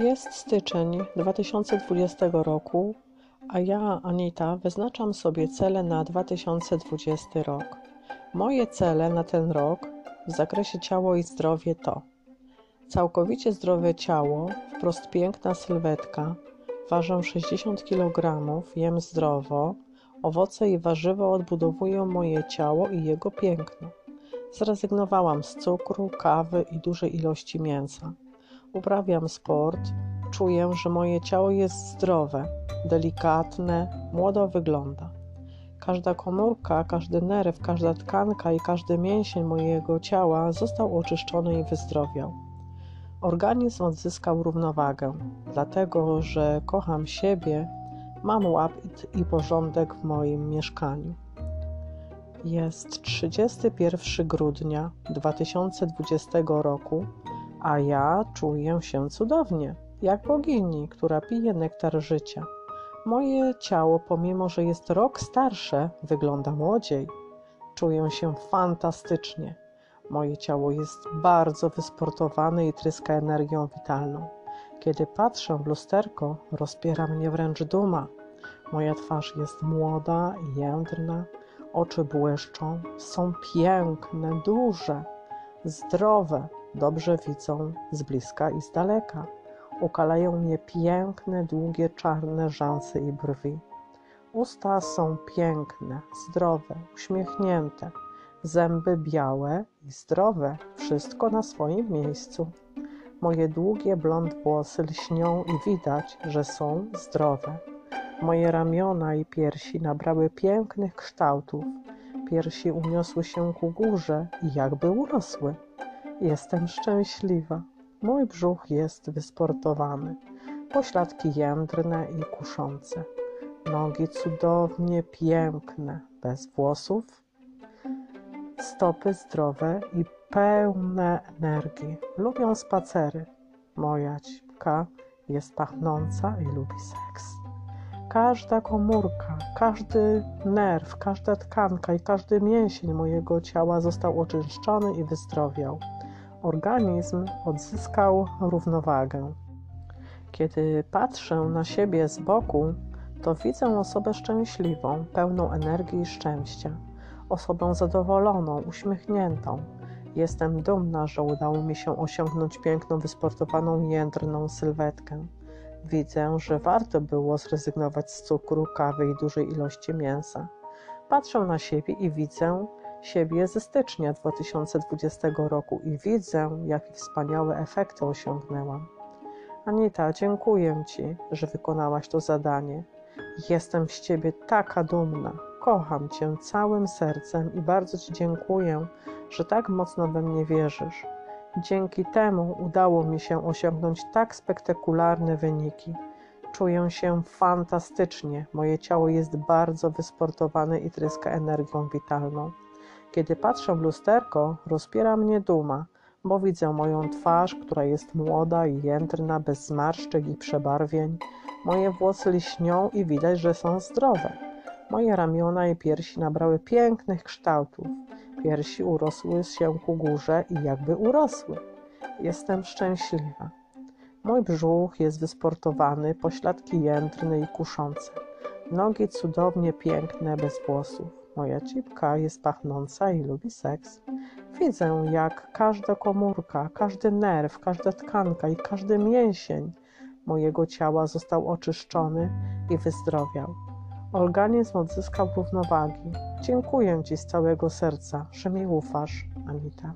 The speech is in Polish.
Jest styczeń 2020 roku, a ja, Anita, wyznaczam sobie cele na 2020 rok. Moje cele na ten rok w zakresie ciało i zdrowie to całkowicie zdrowe ciało, wprost piękna sylwetka, ważę 60 kg, jem zdrowo, owoce i warzywa odbudowują moje ciało i jego piękno. Zrezygnowałam z cukru, kawy i dużej ilości mięsa. Uprawiam sport, czuję, że moje ciało jest zdrowe, delikatne, młodo wygląda. Każda komórka, każdy nerw, każda tkanka i każdy mięsień mojego ciała został oczyszczony i wyzdrowiał. Organizm odzyskał równowagę, dlatego że kocham siebie, mam łapit i porządek w moim mieszkaniu. Jest 31 grudnia 2020 roku, a ja czuję się cudownie, jak bogini, która pije nektar życia. Moje ciało, pomimo że jest rok starsze, wygląda młodziej. Czuję się fantastycznie. Moje ciało jest bardzo wysportowane i tryska energią witalną. Kiedy patrzę w lusterko, rozpiera mnie wręcz duma. Moja twarz jest młoda i jędrna, oczy błyszczą, są piękne, duże, zdrowe, dobrze widzą z bliska i z daleka. Ukalają mnie piękne, długie, czarne rzęsy i brwi. Usta są piękne, zdrowe, uśmiechnięte, zęby białe i zdrowe, wszystko na swoim miejscu. Moje długie blond włosy lśnią i widać, że są zdrowe. Moje ramiona i piersi nabrały pięknych kształtów. Piersi uniosły się ku górze i jakby urosły. Jestem szczęśliwa. Mój brzuch jest wysportowany. Pośladki jędrne i kuszące. Nogi cudownie piękne, bez włosów. Stopy zdrowe i pełne energii. Lubią spacery. Moja cipka jest pachnąca i lubi seks. Każda komórka, każdy nerw, każda tkanka i każdy mięsień mojego ciała został oczyszczony i wyzdrowiał. Organizm odzyskał równowagę. Kiedy patrzę na siebie z boku, to widzę osobę szczęśliwą, pełną energii i szczęścia, osobę zadowoloną, uśmiechniętą. Jestem dumna, że udało mi się osiągnąć piękną, wysportowaną, jędrną sylwetkę. Widzę, że warto było zrezygnować z cukru, kawy i dużej ilości mięsa. Patrzę na siebie i widzę siebie ze stycznia 2020 roku i widzę, jakie wspaniałe efekty osiągnęłam. Anita, dziękuję Ci, że wykonałaś to zadanie. Jestem z Ciebie taka dumna. Kocham Cię całym sercem i bardzo Ci dziękuję, że tak mocno we mnie wierzysz. Dzięki temu udało mi się osiągnąć tak spektakularne wyniki. Czuję się fantastycznie. Moje ciało jest bardzo wysportowane i tryska energią witalną. Kiedy patrzę w lusterko, rozpiera mnie duma, bo widzę moją twarz, która jest młoda i jędrna, bez zmarszczek i przebarwień. Moje włosy lśnią i widać, że są zdrowe. Moje ramiona i piersi nabrały pięknych kształtów. Piersi urosły się ku górze i jakby urosły. Jestem szczęśliwa. Mój brzuch jest wysportowany, pośladki jędrne i kuszące. Nogi cudownie piękne, bez włosów. Moja cipka jest pachnąca i lubi seks. Widzę, jak każda komórka, każdy nerw, każda tkanka i każdy mięsień mojego ciała został oczyszczony i wyzdrowiał. Organizm odzyskał równowagi. Dziękuję Ci z całego serca, że mi ufasz, Anita.